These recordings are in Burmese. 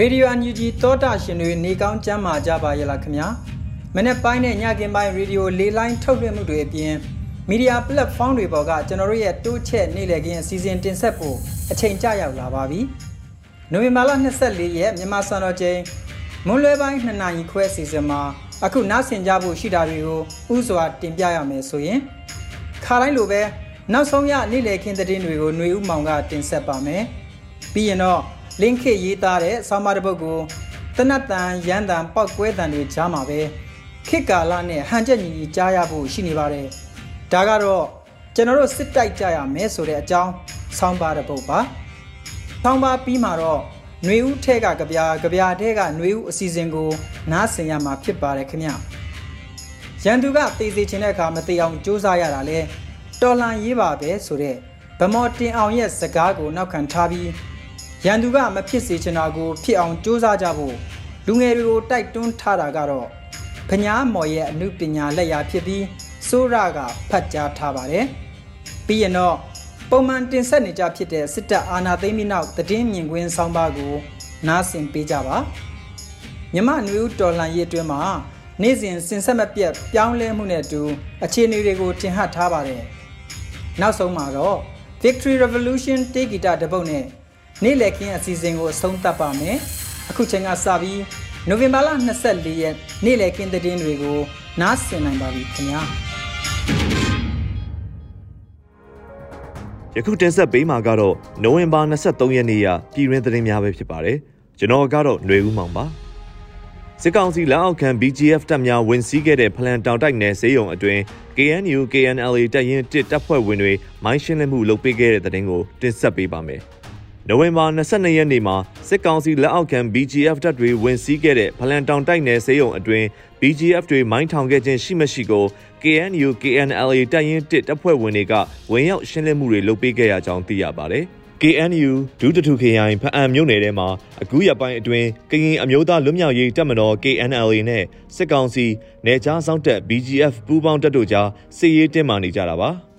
Radio UNG တောတာရှင်တွေနေကောင်းကျမ်းမာကြပါရဲ့လားခင်ဗျာမနေ့ပိုင်းနဲ့ညကင်ပိုင်းရေဒီယိုလေးလိုင်းထုတ်လွှင့်မှုတွေအပြင်မီဒီယာ platform တွေပေါ်ကကျွန်တော်တို့ရဲ့တိုးချက်နေ့လည်ခင်းအစီအစဉ်တင်ဆက်ဖို့အချိန်ကျရောက်လာပါပြီနိုဝင်ဘာလ24ရက်မြန်မာစံတော်ချိန်မွန်းလွဲပိုင်း2နာရီခွဲအစီအစဉ်မှာအခုနားဆင်ကြဖို့ရှိတာတွေကိုဥစွာတင်ပြရမယ်ဆိုရင်ခါတိုင်းလိုပဲနောက်ဆုံးရနေ့လည်ခင်းသတင်းတွေကိုຫນွေဦးမောင်ကတင်ဆက်ပါမယ်ပြီးရင်တော့ လင်းခေရေးသားတဲ့ဆောင်းပါးတစ်ပုဒ်ကိုတနတ်တန်ရန်တန်ပောက်ကွဲတန်တွေကြားမှာပဲခေတ်ကာလနဲ့ဟန်ချက်ညီညီကြားရဖို့ရှိနေပါတယ်ဒါကတော့ကျွန်တော်တို့စစ်တိုက်ကြရမယ်ဆိုတဲ့အကြောင်းဆောင်းပါးတစ်ပုဒ်ပါဆောင်းပါးပြီးမှာတော့ຫນွေဦးထဲကကြပြာကြပြာထဲကຫນွေဦးအစီအစဉ်ကိုနားဆင်ရမှာဖြစ်ပါတယ်ခင်ဗျရန်သူကတေးစီခြင်းတဲ့အခါမတေအောင်စူးစမ်းရတာလဲတော်လှန်ရေးပါပဲဆိုတဲ့ဗမော်တင်အောင်ရဲ့စကားကိုနောက်ခံထားပြီး ရန်သူကမဖြစ်စေချင်တာကို ဖြစ်အောင်စူးစမ်းကြဖို့လူငယ်တွေကိုတိုက်တွန်းထားတာကတော့ခညာမော်ရဲ့အမှုပညာလက်ရာဖြစ်ပြီးစိုးရကဖတ်ကြားထားပါတယ်။ပြီးရင်တော့ပုံမှန်တင်ဆက်နေကြဖြစ်တဲ့စစ်တပ်အာဏာသိမ်းပြီးနောက်တည်င်းမြင်ကွင်းဆောင်းပါးကိုနားဆင်ပေးကြပါ။မြမနွေဦးတော်လှန်ရေးအတွင်းမှာနေ့စဉ်စင်ဆက်မပြတ်ပြောင်းလဲမှုနဲ့အတူအခြေအနေတွေကိုတင်ဟပ်ထားပါတယ်။နောက်ဆုံးမှာတော့ Victory Revolution တေးဂီတတပုတ်နဲ့ နေ့လည်ခင်းအစီအစဉ်ကိုအဆုံးသတ်ပါမယ်အခုချိန်ကစပြီးနိုဝင်ဘာလ24ရက်နေ့လည်ခင်းသတင်းတွေကိုနားဆင်နိုင်ပါပြီခင်ဗျာယခုတင်ဆက်ပေးမှာကတော့နိုဝင်ဘာ23ရက်နေ့ရပြည်တွင်းသတင်းများပဲဖြစ်ပါတယ်ကျွန်တော်ကတော့ຫນွေဦးမောင်ပါစစ်ကောင်စီလက်အောက်ခံ BGF တပ်များဝင်စီးခဲ့တဲ့ဖလန်တောင်တိုက်နယ်ဈေးရုံအတွင်း KNU KNLA တပ်ရင်းတစ်တပ်ဖွဲ့ဝင်တွေမိုင်းရှင်းလင်းမှုလုပ်ပေးခဲ့တဲ့တဲ့တင်ကိုတင်ဆက်ပေးပါမယ်။ နိုဝင်ဘာ22ရက်နေ့မှာစစ်ကောင်စီလက်အောက်ခံ BGF တပ်တွေဝင်စီးခဲ့တဲ့ဖလန်တောင်တိုက်နယ်စေယုံအတွင်း BGF တွေမိုင်းထောင်ခဲ့ခြင်းရှိမရှိကို KNU KNLA တပ်ရင်း1တပ်ဖွဲ့ဝင်တွေကဝင်ရောက်ရှင်းလင်းမှုတွေလုပ်ပေးခဲ့ရကြောင်းသိရပါတယ်။ KNU ဒုတထုခရိုင်ဖအံမြို့နယ်ထဲမှာအခုရပိုင်းအတွင်းကရင်အမျိုးသားလွတ်မြောက်ရေးတပ်မတော် KNLA နဲ့စစ်ကောင်စီနယ်ခြားစောင့်တပ် BGF ပူးပေါင်းတပ်တို့ကြားစစ်ရေးတင်းမာနေကြတာပါ။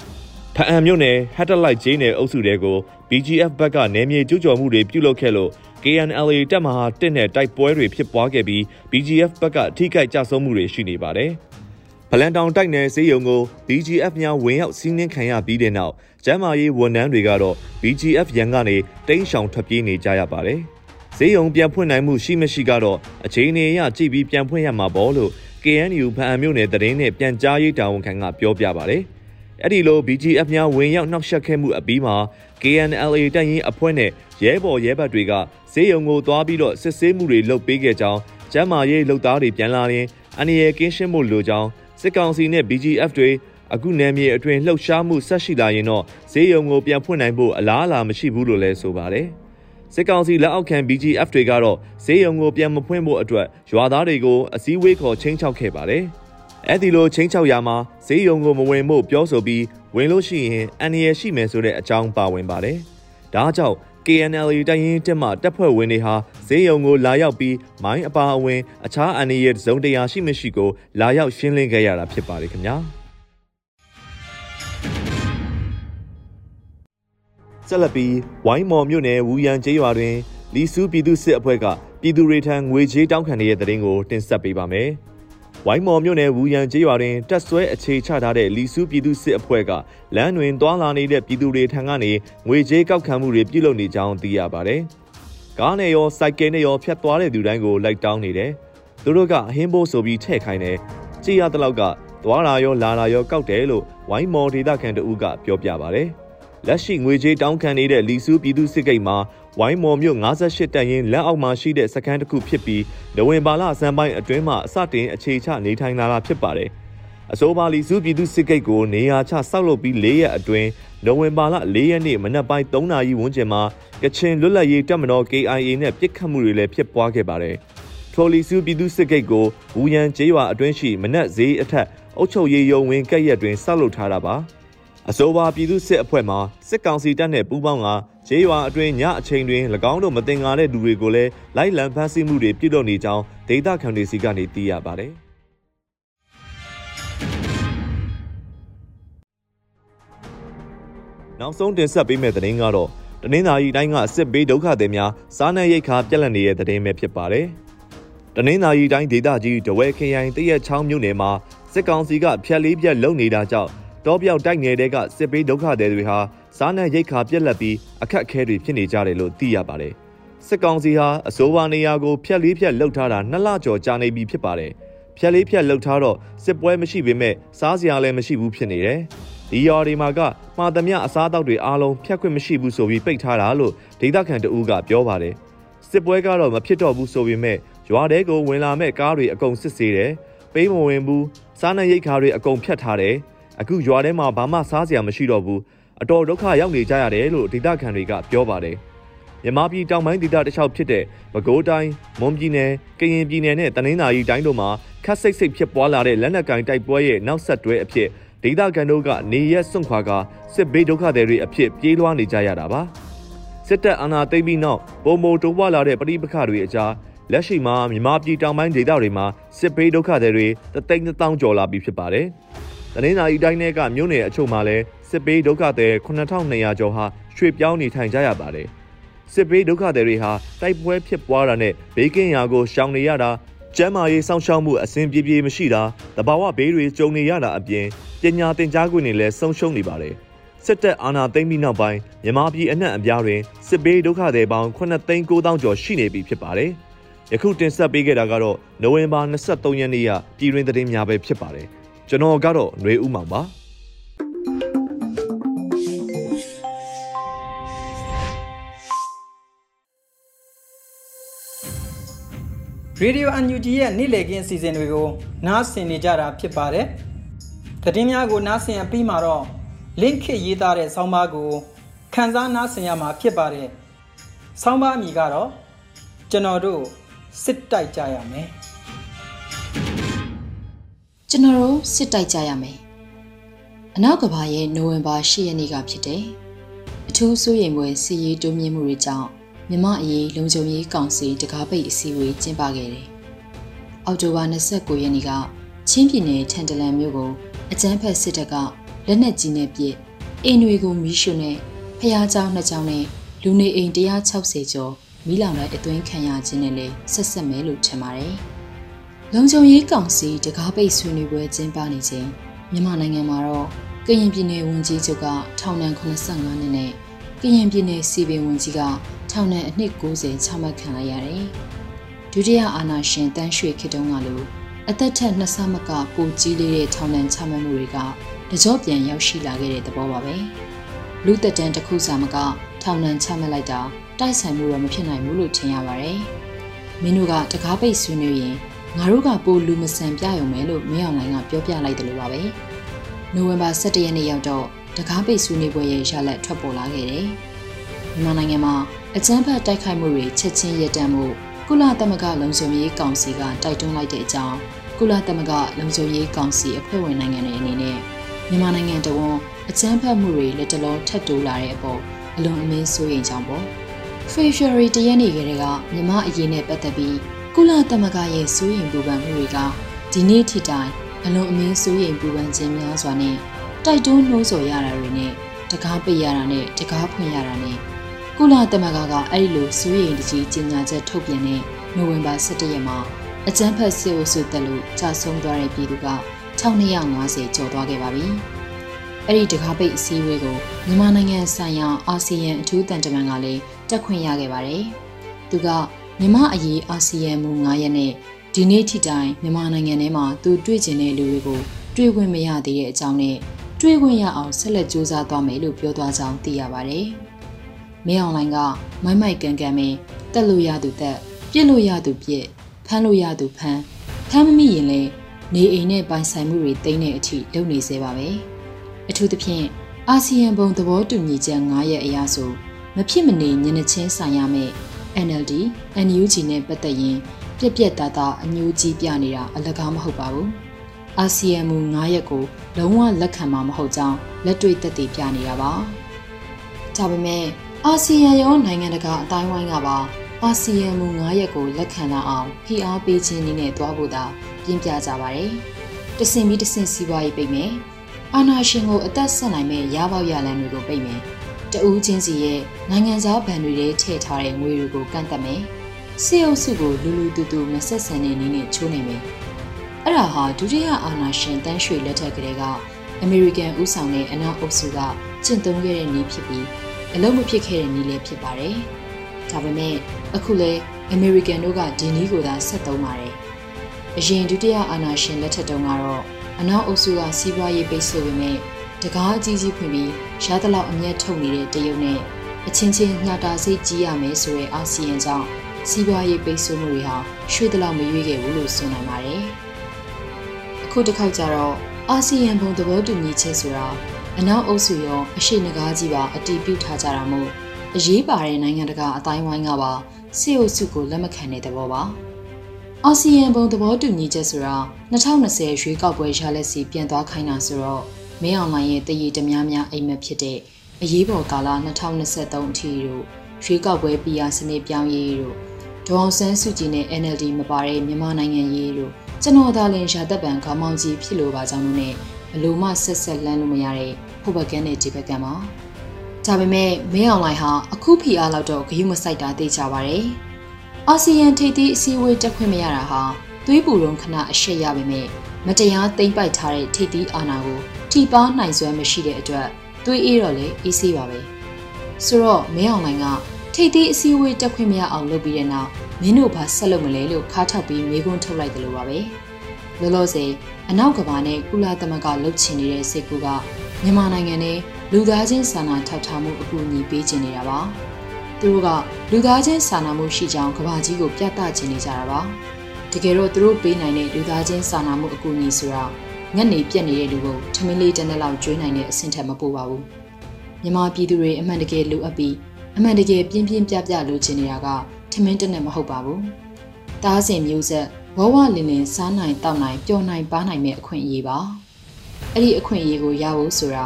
ဖအံမြို့နယ်ဟက်တလိုက်ဂျင်းနယ်အုပ်စုတွေကို BGF ဘက်ကနေမြေကျူးကျော်မှုတွေပြုလုပ်ခဲ့လို့ KNLA တပ်မဟာတစ်နဲ့တိုက်ပွဲတွေဖြစ်ပွားခဲ့ပြီး BGF ဘက်ကထိခိုက်ကြဆုံးမှုတွေရှိနေပါတယ်။ဗလန်တောင်တိုက်နယ်စေယုံကို BGF များဝင်ရောက်စီးနင်းခံရပြီးတဲ့နောက်ကျမ်းမာရေးဝန်ထမ်းတွေကတော့ BGF ရန်ကနေတိမ်းရှောင်ထွက်ပြေးနေကြရပါတယ်။ဈေးရုံပြန်ဖွင့်နိုင်မှုရှိမရှိကတော့အခြေအနေအရကြည့်ပြီးပြန်ဖွင့်ရမှာပေါ့လို့ KNU ဖအံမြို့နယ်တရင်နဲ့ပြန်ကြားရေးတာဝန်ခံကပြောပြပါဗျ။ အဲ့ဒီလို BGF များဝင်ရောက်နှောက်ယှက်ခဲ့မှုအပြီးမှာ KNLA တပ်ရင်းအဖွဲ့နဲ့ရဲဘော်ရဲဘက်တွေကဈေးရုံကိုသွားပြီးတော့စစ်ဆေးမှုတွေလုပ်ပေးခဲ့ကြောင်းကျမ်းမာရေးလုပ်သားတွေပြန်လာရင်အန်ရီကင်းရှင်းမှုလိုကြောင်းစစ်ကောင်စီနဲ့ BGF တွေအခုနယ်မြေအတွင်းလှုပ်ရှားမှုဆက်ရှိလာရင်တော့ဈေးရုံကိုပြန်ဖွင့်နိုင်ဖို့အလားအလာမရှိဘူးလို့လည်းဆိုပါတယ်စစ်ကောင်စီလက်အောက်ခံ BGF တွေကတော့ဈေးရုံကိုပြန်မဖွင့်ဖို့အတွက်ရွာသားတွေကိုအစည်းအဝေးခေါ်ချင်းချောက်ခဲ့ပါတယ်။ အဲ့ဒီလိုချင်းချောက်ရမှာဈေးရုံကိုမဝင်ဖို့ပြောဆိုပြီးဝင်လို့ရှိရင်အန်ရရှိမယ်ဆိုတဲ့အကြောင်းပါဝင်ပါတယ်။ဒါကြောင့် KNL တိုင်ရင်တက်မှတပ်ဖွဲ့ဝင်တွေဟာဈေးရုံကိုလာရောက်ပြီးမိုင်းအပါအဝင်အခြားအန်ရဇုံတရားရှိမရှိကိုလာရောက်ရှင်းလင်းခဲ့ရတာဖြစ်ပါတယ်ခင်ဗျာ။ဆက်လက်ပြီးဝိုင်းမော်မြို့နယ်ဝူရန်ကျေးရွာတွင်လီဆူပြည်သူစစ်အဖွဲ့ကပြည်သူတွေထံငွေချေးတောင်းခံနေတဲ့တဲ့ရင်ကိုတင်ဆက်ပေးပါမယ်။ ဝိုင်းမော်မြို့နယ်ဝူရန်ကျေးရွာတွင်တက်ဆွဲအခြေချထားတဲ့လီစုပြည်သူစစ်အဖွဲ့ကလမ်းတွင်တွာလာနေတဲ့ပြည်သူတွေထံကနေငွေကြေးကောက်ခံမှုတွေပြုလုပ်နေကြောင်းသိရပါတယ်။ကားနဲ့ရောစိုက်ကယ်နဲ့ရောဖြတ်သွားတဲ့သူတိုင်းကိုလိုက်တောင်းနေတယ်။သူတို့ကအဟင်းဖို့ဆိုပြီးထည့်ခိုင်းတယ်။ကြည်ရတဲ့လောက်ကသွားလာရောလာလာရောကောက်တယ်လို့ဝိုင်းမော်ဒေသခံတဦးကပြောပြပါတယ်။လက်ရှိငွေကြေးတောင်းခံနေတဲ့လီစုပြည်သူစစ်ကိတ်မှာ ဝိုင်းမော်မြို့58တန်ရင်လက်အောက်မှာရှိတဲ့စခန်းတစ်ခုဖြစ်ပြီးနဝင်ဘာလအစမ်းပိုင်းအတွင်းမှာအစတင်အခြေချနေထိုင်လာတာဖြစ်ပါတယ်။အဆိုပါလီစုပြည်သူစစ်ကိတ်ကိုနေရာချဆောက်လုပ်ပြီး၄ရက်အတွင်းနဝင်ဘာလ၄ရက်နေ့မနက်ပိုင်း3နာရီဝန်းကျင်မှာကချင်လွတ်လပ်ရေးတပ်မတော် KIA နဲ့ပြစ်ခတ်မှုတွေလည်းဖြစ်ပွားခဲ့ပါတယ်။ထိုလီစုပြည်သူစစ်ကိတ်ကိုဝူရန်ကျေးရွာအတွင်းရှိမနက်ဈေးအထက်အုပ်ချုပ်ရေးရုံးဝင်ကက်ရက်တွင်ဆောက်လုပ်ထားတာပါ။ အဆိုပါပြည်သူစစ်အဖွဲ့မှစစ်ကောင်စီတပ်နဲ့ပူးပေါင်းကဂျေးရွာအတွင်းညအချိန်တွင်၎င်းတို့မတင်ငါတဲ့လူတွေကိုလည်းလိုက်လံဖမ်းဆီးမှုတွေပြုလုပ်နေကြောင်းဒေသခံတွေစီကနေသိရပါတယ်။နောက်ဆုံးတင်ဆက်ပေးမယ့်သတင်းကတော့တနင်္သာရီတိုင်းကစစ်ဘေးဒုက္ခသည်များစားနပ်ရိက္ခာပြက်လက်နေတဲ့သတင်းပဲဖြစ်ပါတယ်။တနင်္သာရီတိုင်းဒေသကြီးဒဝဲခရိုင်တရက်ချောင်းမြို့နယ်မှာစစ်ကောင်စီကဖျက်လေးပြက်လုပ်နေတာကြောင့် တောပြောက်တိုက်ငယ်တဲ့ကစစ်ပေးဒုက္ခသည်တွေဟာစားနပ်ရိက္ခာပြက်လက်ပြီးအခက်အခဲတွေဖြစ်နေကြတယ်လို့သိရပါတယ်။စစ်ကောင်စီဟာအစိုးရနေရာကိုဖျက်လေးဖြက်လှုပ်ထားတာနှစ်လကျော်ကြာနေပြီဖြစ်ပါတယ်။ဖျက်လေးဖြက်လှုပ်ထားတော့စစ်ပွဲမရှိပေမဲ့စားစရာလည်းမရှိဘူးဖြစ်နေတယ်။ဒီရော်ဒီမှာကမှာသမျှအစားအသောက်တွေအားလုံးဖျက်ခွင့်မရှိဘူးဆိုပြီးပိတ်ထားတာလို့ဒေသခံတအူးကပြောပါတယ်။စစ်ပွဲကတော့မဖြစ်တော့ဘူးဆိုပေမဲ့ရွာတဲကိုဝင်လာမဲ့ကားတွေအကုန်စစ်ဆေးတယ်။ပေးမဝင်ဘူးစားနပ်ရိက္ခာတွေအကုန်ဖြတ်ထားတယ်။ အခုရွာထဲမှာဘာမှစားစရာမရှိတော့ဘူးအတော်ဒုက္ခရောက်နေကြရတယ်လို့ဒေသခံတွေကပြောပါတယ်မြန်မာပြည်တောင်ပိုင်းဒေသတစ်လျှောက်ဖြစ်တဲ့ပဲခူးတိုင်းမွန်ပြည်နယ်ကရင်ပြည်နယ်နဲ့တနင်္သာရီတိုင်းတို့မှာခက်စိတ်စိတ်ဖြစ်ပွားလာတဲ့လက်နက်ကင်တိုက်ပွဲရဲ့နောက်ဆက်တွဲအဖြစ်ဒေသခံတို့ကနေရက်စွန့်ခွာကစစ်ဘေးဒုက္ခသည်တွေအဖြစ်ပြေးလွှားနေကြရတာပါစစ်တပ်အာဏာသိမ်းပြီးနောက်ပုံမတိုးပွားလာတဲ့ပဋိပက္ခတွေအကြားလက်ရှိမှာမြန်မာပြည်တောင်ပိုင်းဒေသတွေမှာစစ်ဘေးဒုက္ခသည်တွေတသိန်းသောင်းကျော်လာပြီဖြစ်ပါတယ်။ တနင်္သာရီတိုင်းထဲကမြို့နယ်အချို့မှာလည်းစစ်ပေးဒုက္ခသည်9200ကျော်ဟာရွှေ့ပြောင်းနေထိုင်ကြရပါတယ်။စစ်ပေးဒုက္ခသည်တွေဟာတိုက်ပွဲဖြစ်ပွားတာနဲ့ဘေးကင်းရာကိုရှောင်နေရတာကျန်းမာရေးစောင့်ရှောက်မှုအဆင်ပြေပြေမရှိတာတဘာဝဘေးတွေကြုံနေရတာအပြင်ပညာသင်ကြားခွင့်တွေလည်းဆုံးရှုံးနေပါတယ်။စစ်တပ်အာဏာသိမ်းပြီးနောက်ပိုင်းမြန်မာပြည်အနှံ့အပြားတွင်စစ်ဘေးဒုက္ခသည်ပေါင်း9,900ကျော်ရှိနေပြီဖြစ်ပါတယ်။ယခုတင်ဆက်ပေးခဲ့တာကတော့နိုဝင်ဘာ23ရက်နေ့ကပြည်တွင်သတင်းများပဲဖြစ်ပါတယ်။ ကျွန်တော်ကတော့ຫນွေဦးမောင်ပါရေဒီယိုအန်ယူဂျီရဲ့နေ့လည်ခင်းအစီအစဉ်တွေကိုနားဆင်နေကြတာဖြစ်ပါတယ်။သတင်းများကိုနားဆင်အပြီးမှာတော့ link ခရေးသားတဲ့ဆောင်းပါးကိုခန်းစားနားဆင်ရမှာဖြစ်ပါတယ်။ဆောင်းပါးအမည်ကတော့ကျွန်တော်တို့စစ်တိုက်ကြရမယ်။ ကျွန်တော်တို့စစ်တိုက်ကြရမယ်အနောက်ကဘာရဲ့နိုဝင်ဘာ10ရက်နေ့ကဖြစ်တယ်အထူးစိုးရိမ်ဖွယ်စီရေးတိုးမြင့်မှုတွေကြောင့်မြမအရေးလုံခြုံရေးကောင်စီတကားပိတ်အစည်းအဝေးကျင်းပခဲ့တယ်အောက်တိုဘာ29ရက်နေ့ကချင်းပြည်နယ်ထန်တလန်မြို့ကိုအကြမ်းဖက်စစ်တပ်ကလက်နက်ကြီးနဲ့ပစ်အိမ်တွေကိုမီးရှို့နဲ့ဖျားเจ้าနှစ်เจ้าနဲ့လူနေအိမ်160ကျော်မီးလောင်တဲ့အသွင်းခံရခြင်းနဲ့လည်းဆက်ဆက်မဲလို့ထင်ပါတယ်။ လုံခြုံရေးကောင်စီတကားပိတ်ဆွေးနွေးပွဲကျင်းပနေချိန်မြန်မာနိုင်ငံမှာတော့ကရင်ပြည်နယ်ဝန်ကြီးချုပ်ကထောင်ဒဏ်85နှစ်နဲ့ကရင်ပြည်နယ်စီပင်ဝန်ကြီးကထောင်ဒဏ်အနှစ်90ချမှတ်ခံလိုက်ရတယ်။ဒုတိယအာဏာရှင်တန်းရွှေခေတုံးကလိုအသက်ထက်နှစ်ဆမကပိုကြီးလေးတဲ့ထောင်ဒဏ်ချမှတ်မှုတွေကတကြောပြန်ရောက်ရှိလာခဲ့တဲ့သဘောပါပဲ။လူသက်တမ်းတစ်ခုစာမကထောင်ဒဏ်ချမှတ်လိုက်တာတိုက်ဆိုင်မှုတော့မဖြစ်နိုင်ဘူးလို့ထင်ရပါတယ်။မင်းတို့ကတကားပိတ်ဆွေးနွေးရင် ငါတို့ကပိုလူမဆန်ပြရုံပဲလို့မင်းအောင်လိုင်းကပြောပြလိုက်တယ်လို့ပါပဲနိုဝင်ဘာ17ရက်နေ့ရောက်တော့တကားပိတ်ဆွေးနွေးပွဲရဲ့ရလဒ်ထွက်ပေါ်လာခဲ့တယ်မြန်မာနိုင်ငံမှာအကြမ်းဖက်တိုက်ခိုက်မှုတွေချက်ချင်းရပ်တန့်မှုကုလသမဂ္ဂလုံခြုံရေးကောင်စီကတိုက်တွန်းလိုက်တဲ့အကြောင်းကုလသမဂ္ဂလုံခြုံရေးကောင်စီအဖွဲ့ဝင်နိုင်ငံတွေအနေနဲ့မြန်မာနိုင်ငံတဝန်အကြမ်းဖက်မှုတွေလက်တလောထပ်တိုးလာတဲ့အပေါ်အလွန်အမင်းစိုးရိမ်ကြောင်းပေါ့ဖေဖော်ဝါရီတရက်နေ့ကလေးကမြန်မာအရေးနဲ့ပတ်သက်ပြီး ကုလသမဂ္ဂရဲ့စိုးရိမ်ပူပန်မှုတွေကဒီနေ့ထိတိုင်အလွန်အမင်းစိုးရိမ်ပူပန်ခြင်းများစွာနဲ့တိုက်တွန်းနှိုးဆော်ရတာတွေနဲ့တကားပိတ်ရတာနဲ့တကားဖွင့်ရတာနဲ့ကုလသမဂ္ဂကအဲ့ဒီလိုစိုးရိမ်တကြီးကြေညာချက်ထုတ်ပြန်တဲ့နိုဝင်ဘာ17ရက်မှာအကြမ်းဖက်စစ်အုပ်စုတက်လို့ကြာဆုံးသွားတဲ့ပြည်သူက1250ကျော်သွားခဲ့ပါပြီ။အဲ့ဒီတကားပိတ်အစည်းအဝေးကိုမြန်မာနိုင်ငံဆိုင်ရာအာဆီယံအထူးတန်တမန်ကလည်းတက်ခွင့်ရခဲ့ပါတယ်။သူက မြန်မာအရေးအာဆီယံမူ9ရက်နဲ့ဒီနေ့ထိတိုင်မြန်မာနိုင်ငံထဲမှာသူတွေ့ကျင်တဲ့လူတွေကိုတွေ့ခွင့်မရသေးတဲ့အကြောင်းနဲ့တွေ့ခွင့်ရအောင်ဆက်လက်စူးစမ်းသွားမယ်လို့ပြောသွားကြောင်းသိရပါတယ်။မင်းအောင်လိုင်းကမိုက်မိုက်ကန်ကန်ပဲတက်လို့ရသူတက်ပြစ်လို့ရသူပြစ်ဖမ်းလို့ရသူဖမ်းဖမ်းမမိရင်လည်းနေအိမ်နဲ့ပိုင်ဆိုင်မှုတွေတိမ့်တဲ့အထိလုပ်နေစေပါပဲ။အထူးသဖြင့်အာဆီယံဘုံသဘောတူညီချက်9ရက်အရဆိုမဖြစ်မနေညနေချင်းဆိုင်ရမယ့် NLD, NUG နဲ့ပတ်သက်ရင်ပြက်ပြက်သားသားအညိုးကြီးပြနေတာအလကားမဟုတ်ပါဘူး။အာဆီယံမူ9ရက်ကိုလုံးဝလက်ခံမှာမဟုတ်ကြောင်းလက်တွေ့သက်သေပြနေတာပါ။ဒါပေမဲ့အာဆီယံရောနိုင်ငံတကာအတိုင်းဝိုင်းကပါအာဆီယံမူ9ရက်ကိုလက်ခံလာအောင်ဖိအားပေးခြင်းနည်းနဲ့တွားဖို့သာပြင်းပြကြပါတယ်။တဆင်ပြီးတဆင်စီးပွားရေးပိတ်မယ်။အာနာရှင်ကိုအသက်ဆက်နိုင်မဲ့ရပေါက်ရလန်တွေကိုပိတ်မယ်။ တဦးချင်းစီရဲ့နိုင်ငံသားဗန်တွေထဲထည့်ထားတဲ့ငွေတွေကိုကန့်သက်မယ်။စေအုပ်စုကိုလူလူတူတူမဆက်ဆံတဲ့နည်းနဲ့ချိုးနိုင်မယ်။အဲ့ဒါဟာဒုတိယအာဏာရှင်တန်းရွှေလက်ထက်ကလေးကအမေရိကန်ဥဆောင်တဲ့အနောက်အုပ်စုကကျင့်သုံးခဲ့တဲ့နည်းဖြစ်ပြီးအလုံးမဖြစ်ခဲ့တဲ့နည်းလည်းဖြစ်ပါတယ်။ဒါပေမဲ့အခုလဲအမေရိကန်တို့ကဒီနည်းကိုသာဆက်သုံးပါတယ်။အရင်ဒုတိယအာဏာရှင်လက်ထက်တုန်းကတော့အနောက်အုပ်စုကစီးပွားရေးပိတ်ဆို့ပေမဲ့ တကားအကြီးကြီးဖွင့်ပြီးရှားတလောက်အမျက်ထုတ်နေတဲ့တရုတ်နဲ့အချင်းချင်းညှတာစိတ်ကြီးရမယ်ဆိုတဲ့အာဆီယံကြောင့်စီးပွားရေးပိတ်ဆို့မှုတွေဟာရွှေတလောက်မရွေးခဲ့ဘူးလို့ဆိုနိုင်ပါတယ်။အခုတစ်ခေါက်ကျတော့အာဆီယံဘုံသဘောတူညီချက်ဆိုတာအနောက်အုပ်စုရောအရှိနဂါးကြီးပါအတီးပြုတ်ထားကြတာမို့အရေးပါတဲ့နိုင်ငံတကာအတိုင်းဝိုင်းကပါစစ်အုပ်စုကိုလက်မခံတဲ့သဘောပါအာဆီယံဘုံသဘောတူညီချက်ဆိုတာ2020ရွေးကောက်ပွဲရလက်စီပြန်သွားခိုင်းတာဆိုတော့ မင်းအောင်လှိုင်ရဲ့တည်ရည်တများများအိမ်မက်ဖြစ်တဲ့အရေးပေါ်ကာလ2023အထိတို့ရွေးကောက်ပွဲ PR စနစ်ပြောင်းရေးတို့ဒေါအောင်ဆန်းစုကြည်နဲ့ NLD မပါတဲ့မြန်မာနိုင်ငံရေးတို့ကျွန်တော်သာလင်ရာသက်ပံခေါမောင်ကြီးဖြစ်လို့ပါကြောင်းလို့နဲ့ဘလို့မှဆက်ဆက်လန်းလို့မရတဲ့ဖုတ်ဘကန်နဲ့ဒီဘကန်ပါဒါပေမဲ့မင်းအောင်လှိုင်ဟာအခုဖီအားလောက်တော့ဂယုမဆိုင်တာသိကြပါတယ်အာဆီယံထိပ်သီးအစည်းအဝေးတက်ခွင့်မရတာဟာသွေးပူတုံခဏအရှက်ရပေမဲ့မတရားသိမ့်ပိုက်ထားတဲ့ထိပ်သီးအာဏာကို ထိပါနိုင်စွမ်းမရှိတဲ့အတွက်သွေးအေးတော့လေအေးဆေးပါပဲဆိုတော့မင်းအောင်လိုင်ကထိတ်သေးအစည်းအဝေးတက်ခွင့်မရအောင်လုပ်ပြီးတဲ့နောက်မင်းတို့ဘာဆက်လုပ်မလဲလို့ခါထောက်ပြီးမေးခွန်းထုတ်လိုက်တယ်လို့ပါပဲလောလောဆယ်အနောက်ကဘာနဲ့ကုလသမဂ္ဂလှုပ်ချင်နေတဲ့စိတ်ကူကမြန်မာနိုင်ငံနဲ့လူသားချင်းစာနာထောက်ထားမှုအကူအညီပေးချင်နေတာပါသူတို့ကလူသားချင်းစာနာမှုရှိကြောင်းကဘာကြီးကိုပြသချင်နေကြတာပါတကယ်တော့သူတို့ပေးနိုင်တဲ့လူသားချင်းစာနာမှုအကူအညီဆိုတာ ငက်နေပြက်နေတဲ့လူကိုထမင်းလေးတစ်နက်လောက်ကျွေးနိုင်တဲ့အဆင့်ထက်မပိုပါဘူးမြန်မာပြည်သူတွေအမှန်တကယ်လိုအပ်ပြီးအမှန်တကယ်ပြင်းပြင်းပြပြလိုချင်နေတာကထမင်းတစ်နက်မဟုတ်ပါဘူးတားစင်မျိုးဆက်ဝဝလင်လင်စားနိုင်တောက်နိုင်ပျော်နိုင်ပါနိုင်မဲ့အခွင့်အရေးပါအဲ့ဒီအခွင့်အရေးကိုရဖို့ဆိုတာ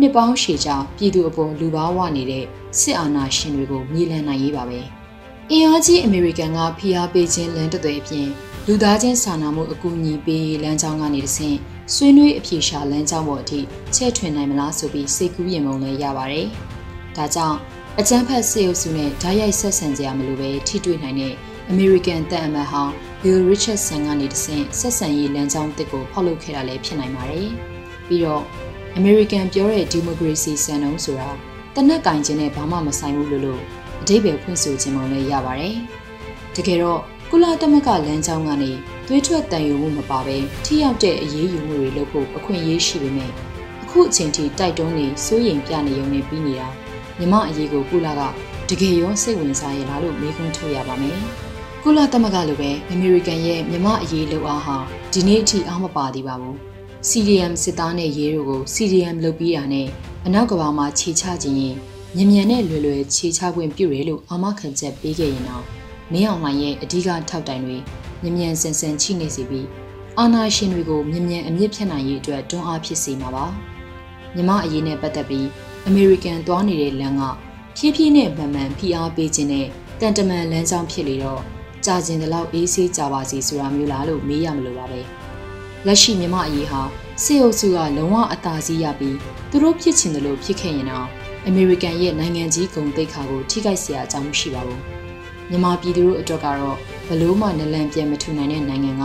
နှစ်ပေါင်းရှည်ကြာပြည်သူအပေါ်လူပါဝနေတဲ့စစ်အာဏာရှင်တွေကိုမြေလှန်နိုင်ရေးပါပဲအင်အားကြီးအမေရိကန်ကဖိအားပေးခြင်းလမ်းတစ်သွယ်အပြင်လူသားချင်းစာနာမှုအကူအညီပေးလမ်းကြောင်းကနေတဆင့် ဆွေးနွေးအပြေရှာလမ်းကြောင်းပေါ်အထိချဲ့ထွင်နိုင်မလားဆိုပြီးစိတ်ကူးရင်မုံလည်းရပါတယ်။ဒါကြောင့်အကြမ်းဖက်စေအုပ်စုနဲ့ဓာတ်ရိုက်ဆက်ဆံကြရမလို့ပဲထိတွေ့နိုင်တဲ့အမေရိကန်တပ်အမတ်ဟောင်း Bill Richardson ကနေတဆင့်ဆက်ဆံရေးလမ်းကြောင်းတစ်ကိုဖောက်လုပ်ခဲ့တာလည်းဖြစ်နိုင်ပါတယ်။ပြီးတော့အမေရိကန်ပြောတဲ့ဒီမိုကရေစီစံနှုန်းဆိုတာတနက်ကင်ခြင်းနဲ့ဘာမှမဆိုင်ဘူးလို့လို့အဓိပ္ပာယ်ဖွင့်ဆိုခြင်းမလည်းရပါတယ်။တကယ်တော့ကုလသမဂ္ဂလမ်းကြောင်းကနေ သွေးထွက်တန်ယူမှုမပါဘဲထိရောက်တဲ့အရေးယူမှုတွေလုပ်ဖို့အခွင့်အရေးရှိပေမဲ့အခုအချိန်ထိတိုက်တွန်းနေစိုးရိမ်ပြနေုံနဲ့ပြီးနေတာမြမအရေးကိုကုလကတကယ်ရောစိတ်ဝင်စားရလားလို့မေးခွန်းထုတ်ရပါမယ်။ကုလသမဂ္ဂလိုပဲအမေရိကန်ရဲ့မြမအရေးလှုပ်အားဟာဒီနေ့အထိအားမပါသေးပါဘူး။ CDM စစ်သားနဲ့ရေးတို့ကို CDM လုပ်ပြီးတာနဲ့အနောက်ကဘာမှာခြေချခြင်းရင်မြန်မြန်နဲ့လွယ်လွယ်ခြေချခွင့်ပြုရဲလို့အာမခံချက်ပေးခဲ့ရင်တော့မင်းအောင်လှိုင်ရဲ့အဓိကထောက်တိုင်တွေ မြ мян စင်စင်ချိနေစေပြီးအာဏာရှင်တွေကိုမြ мян အမြင့်ဖြတ်နိုင်ရေးအတွက်တွန်းအားဖြစ်စေမှာပါမြမအရေးနဲ့ပတ်သက်ပြီးအမေရိကန်သွားနေတဲ့လမ်းကဖြည်းဖြည်းနဲ့မှန်မှန်ဖိအားပေးခြင်းနဲ့တန်တမန်လမ်းကြောင်းဖြစ်လေတော့ကြာကျင်တဲ့လောက်အေးဆေးကြပါစီဆိုတာမျိုးလားလို့မေးရမလို့ပါပဲလက်ရှိမြမအရေးဟာစေအုပ်စုကလုံးဝအသာစီးရပြီးသူတို့ဖြစ်ချင်တယ်လို့ဖြစ်ခဲ့ရင်တော့အမေရိကန်ရဲ့နိုင်ငံကြီးဂုဏ်သိက္ခာကိုထိခိုက်စရာအကြောင်းမရှိပါဘူး မြန်မာပြည်သူတို့အတွက်ကတော့ဘလို့မှနလန်ပြန်မထူနိုင်တဲ့နိုင်ငံက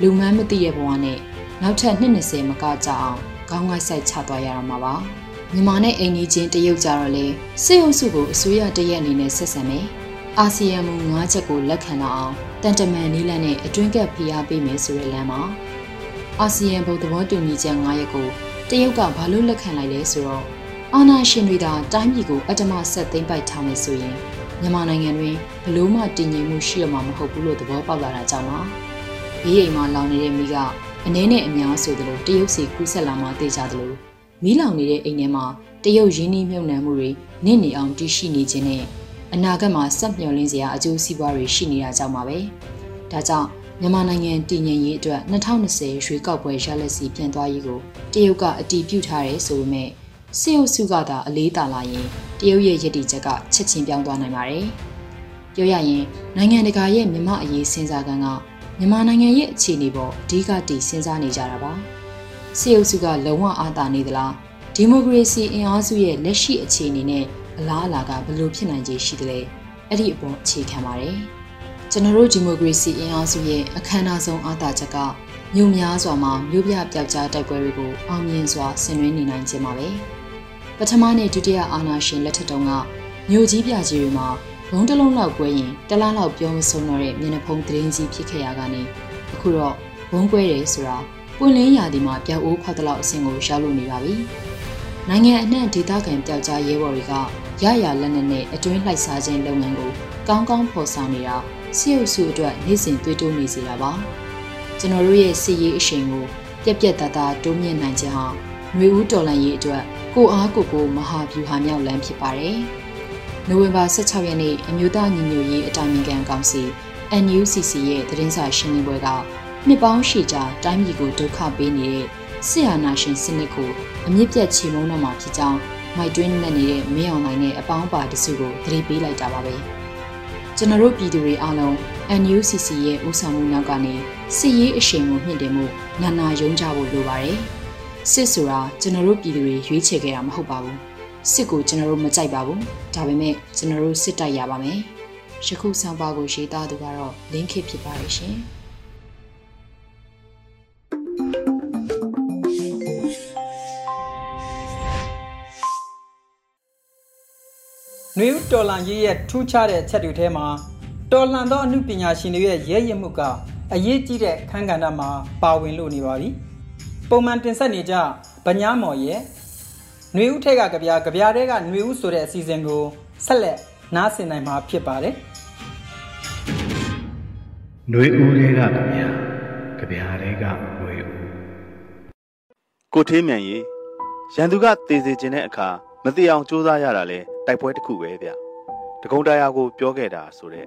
လူမှန်းမသိတဲ့ဘဝနဲ့နောက်ထပ်220မကကြအောင်ခေါင်းငိုက်ဆိုင်ချသွားရတော့မှာပါမြန်မာနဲ့အိမ်ကြီးချင်းတရုတ်ကြတော့လေစစ်အုပ်စုကိုအစိုးရတရက်အနေနဲ့ဆက်ဆံမယ်အာဆီယံမူ၅ချက်ကိုလက်ခံတော့အောင်တန်တမန်နီးလန်းနဲ့အတွင်းကပ်ဖိအားပေးမယ်ဆိုတဲ့လမ်းမှာအာဆီယံဘုံသဘောတူညီချက်၅ရက်ကိုတရုတ်ကဘာလို့လက်ခံလိုက်လဲဆိုတော့အာဏာရှင်တွေသာတိုင်းပြည်ကိုအတ္တမဆက်သိမ့်ပိုက်ထားမယ်ဆိုရင် မြန်မာနိုင်ငံတွင်ဘလို့မှတည်ငြိမ်မှုရှိရမှာမဟုတ်ဘူးလို့သဘောပေါက်လာတာကြောင့်ပါဘေးအိမ်မှာလောင်နေတဲ့မိကအနည်းနဲ့အများဆိုသလိုတရုတ်စီကူးဆက်လာမှသိကြသလိုမီးလောင်နေတဲ့အိမ်ထဲမှာတရုတ်ရင်းနှီးမြှုပ်နှံမှုတွေနင့်နေအောင်တည်ရှိနေခြင်းနဲ့အနာဂတ်မှာစက်မျှော်လင့်စရာအကျိုးစီးပွားတွေရှိနေတာကြောင့်ပါပဲဒါကြောင့်မြန်မာနိုင်ငံတည်ငြိမ်ရေးအတွက်2020ရွေးကောက်ပွဲရလဒ်စီပြန်သွားရေးကိုတရုတ်ကအတီးပြုတ်ထားတယ်ဆိုပေမဲ့ စေအုပ်စုကသာအလေးတာလာရင်တရုတ်ရဲ့ရည်တည်ချက်ကချက်ချင်းပြောင်းသွားနိုင်ပါတယ်။ပြောရရင်နိုင်ငံတကာရဲ့မြမအရေးစဉ်းစားကံကမြန်မာနိုင်ငံရဲ့အခြေအနေပေါ်အဓိကတည်စဉ်းစားနေကြတာပါ။စေအုပ်စုကလုံးဝအာသာနေသလားဒီမိုကရေစီအင်အားစုရဲ့လက်ရှိအခြေအနေနဲ့အလားအလာကဘယ်လိုဖြစ်နိုင်ခြေရှိသလဲအဲ့ဒီအပေါ်အခြေခံပါတယ်။ကျွန်တော်တို့ဒီမိုကရေစီအင်အားစုရဲ့အခမ်းအနားဆုံးအာသာချက်ကမြို့များစွာမှာမြို့ပြပျောက်ကြားတိုက်ပွဲတွေကိုအောင်မြင်စွာဆင်နွှဲနေနိုင်ခြင်းပါပဲ။ ပထမနဲ့ဒုတိယအာဏာရှင်လက်ထက်တုန်းကမြို့ကြီးပြကြီးတွေမှာဘုံတစ်လုံးလောက်ကွဲရင်တလားလောက်ပြောမဆုံးတော့တဲ့မျက်နှာဖုံးသတင်းကြီးဖြစ်ခဲ့ရကနေအခုတော့ဘုံကွဲတယ်ဆိုတာပွင့်လင်းရာဒီမှာပျောက်အိုးဖောက်တလောက်အဆင့်ကိုရောက်လို့နေပါပြီ။နိုင်ငံအနှံ့ဒေသခံပျောက်ကြားရဲဘော်တွေကရရလက်နက်နဲ့အတွင်းလှိုက်စားခြင်းလုပ်ငန်းကိုကောင်းကောင်းဖော်ဆောင်နေတာစီအုပ်စုအတွက်နေ့စဉ်တွေးတိုးနေစေတာပါ။ကျွန်တော်တို့ရဲ့စီရေးအရှိန်ကိုပြက်ပြက်သားသားတိုးမြင့်နိုင်ခြင်းဟာ ຫນွေဦးတော်လန်ရေးအတွက်ကိုအားကိုကိုမဟာဗျူဟာမြောက်လမ်းဖြစ်ပါတယ်။နိုဝင်ဘာ16ရက်နေ့အမျိုးသားညီညွတ်ရေးအတိုင်ပင်ခံကောင်စီ NUCC ရဲ့သတင်းစာရှင်းလင်းပွဲကနှစ်ပေါင်းရှည်ကြာတိုင်းပြည်ကိုဒုက္ခပေးနေတဲ့ဆီယာနာရှင်စနစ်ကိုအမြင့်ပြတ်ချေမှုန်းတော့မှာဖြစ်ကြောင်းမိုက်တွင်းနဲ့နေတဲ့မင်းအောင်နိုင်နဲ့အပေါင်းပါတစုကိုသတိပေးလိုက်တာပါပဲ။ကျွန်တော်တို့ပြည်သူတွေအားလုံး NUCC ရဲ့ဦးဆောင်မှုနောက်ကနေစစ်ရေးအရှိန်ကိုမြင့်တင်မှုနာနာယုံကြဖို့လိုပါတယ်။ စစ်ဆိုတာကျွန်တော်တို့ပြည်သူတွေရွေးချယ်ခဲ့တာမဟုတ်ပါဘူးစစ်ကိုကျွန်တော်တို့မကြိုက်ပါဘူးဒါပေမဲ့ကျွန်တော်တို့စစ်တိုက်ရပါမယ်ယခုဆောင်ပါကိုရေးသားသူကတော့လင်းခစ်ဖြစ်ပါရဲ့ရှင်နွေဦးတော်လန်ရေးရဲ့ထူးခြားတဲ့အချက်တွေထဲမှာတော်လန်သောအမှုပညာရှင်တွေရဲ့ရဲရင့်မှုကအရေးကြီးတဲ့ခန်းကဏ္ဍမှာပါဝင်လို့နေပါပြီ။ ပုံမှန်တင်ဆက်နေကြဗညာမော်ရဲ့ຫນွေဦးထက်ကကြပြကြပြတဲ့ကຫນွေဦးဆိုတဲ့အစီအစဉ်ကိုဆက်လက်နားဆင်နိုင်မှာဖြစ်ပါတယ်ຫນွေဦးတွေကကြပြကြပြတဲ့ကຫນွေဦးကိုထေးမြန်ရေရန်သူကတည်စေခြင်းတဲ့အခါမသိအောင်စူးစမ်းရတာလဲတိုက်ပွဲတစ်ခုပဲဗျတကုံတရားကိုပြောခဲ့တာဆိုတဲ့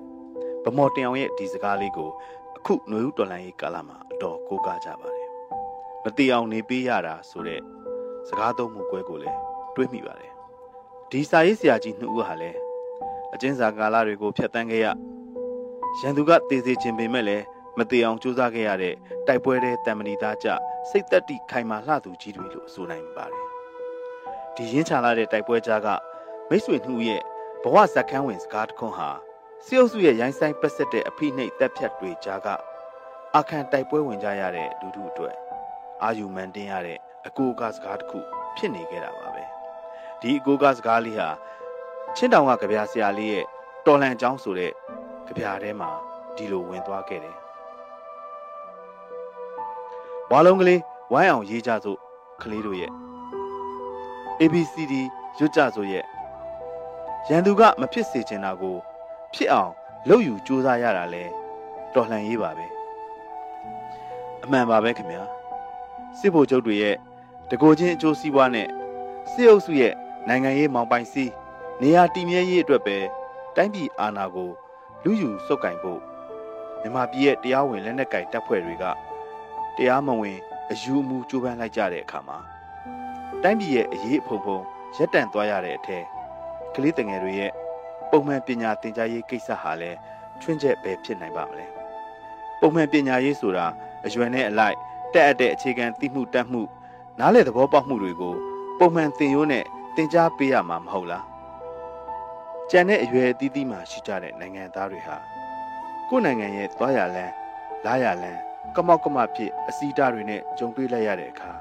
ဗမော်တင်အောင်ရဲ့ဒီစကားလေးကိုအခုຫນွေဦးတော်လိုင်းရေးကာလမှာအတော်ကိုးကားကြပါတယ် ယ် မတိအောင်နေပေးရတာဆိုတဲ့စကားသုံးမှုကွဲကိုလည်းတွေးမိပါတယ်ဒီစာရေးဆရာကြီးနှစ်ဦးဟာလည်းအကျဉ်းစာကာလတွေကိုဖျက်ဆီးခဲ့ရရန်သူကတည်စေခြင်းပေမဲ့လည်းမတိအောင်ကြိုးစားခဲ့ရတဲ့တိုက်ပွဲတဲ့တံမဏိသားကြစိတ်သက်တိခိုင်မာလှသူကြီးတွေလို့ဆိုနိုင်ပါတယ်ဒီရင်းချလာတဲ့တိုက်ပွဲကြားကမိတ်ဆွေနှူရဲ့ဘဝဇက်ခန်းဝင်စကားတခွန်းဟာစီအုပ်စုရဲ့ရိုင်းဆိုင်ပတ်ဆက်တဲ့အဖိနှိပ်တက်ဖြတ်တွေကြားကအခန့်တိုက်ပွဲဝင်ကြရတဲ့လူထုအတွက် အာယူမန်တင်ရတဲ့အကိုကစကားတစ်ခုဖြစ်နေခဲ့တာပါပဲဒီအကိုကစကားလေးဟာချင်းတောင်ကကြပြဆရာလေးရဲ့တော်လန်အကြောင်းဆိုတဲ့ကြပြထဲမှာဒီလိုဝင်သွားခဲ့တယ်ဝါလုံးကလေးဝိုင်းအောင်ရေးကြစို့ကလေးတို့ရဲ့ ABCD ရွတ်ကြစို့ရဲ့ရန်သူကမဖြစ်စေချင်တာကို ဖြစ်အောင်လုပ်ယူစူးစမ်းရတာလဲတော်လှန်ရေးပါပဲအမှန်ပါပဲခင်ဗျာ စစ်ဗိုလ်ချုပ်တွေရဲ့တကိုချင်းအကျိုးစီးပွားနဲ့စစ်အုပ်စုရဲ့နိုင်ငံရေးမောင်ပိုင်စီးနေရာတည်မြဲရေးအတွက်ပဲတိုင်းပြည်အာဏာကိုလူယူစုပ်ကင်ဖို့မြန်မာပြည်ရဲ့တရားဝင်လက်နက်ကင်တပ်ဖွဲ့တွေကတရားမဝင်အယူအမူကြိုးပမ်းလိုက်ကြတဲ့အခါမှာတိုင်းပြည်ရဲ့အရေးအဖုံဖုံရက်တန့်သွားရတဲ့အထက်ကလေးတငယ်တွေရဲ့ပုံမှန်ပညာသင်ကြားရေးကိစ္စဟာလည်းချွင်းချက်ပဲဖြစ်နိုင်ပါမလဲပုံမှန်ပညာရေးဆိုတာအရွယ်နဲ့အလိုက် တက်အပ်တဲ့အခြေခံသိမှုတတ်မှုနားလေသဘောပေါက်မှုတွေကိုပုံမှန်သင်ရိုးနဲ့သင်ကြားပေးရမှာမဟုတ်လားကြံတဲ့အရွယ်အသီးသီးမှာရှိကြတဲ့နိုင်ငံသားတွေဟာကိုယ်နိုင်ငံရဲ့သွားရလန်းလာရလန်းကမောက်ကမဖြစ်အစည်းအတားတွေနဲ့ကြုံတွေ့လိုက်ရတဲ့အခါ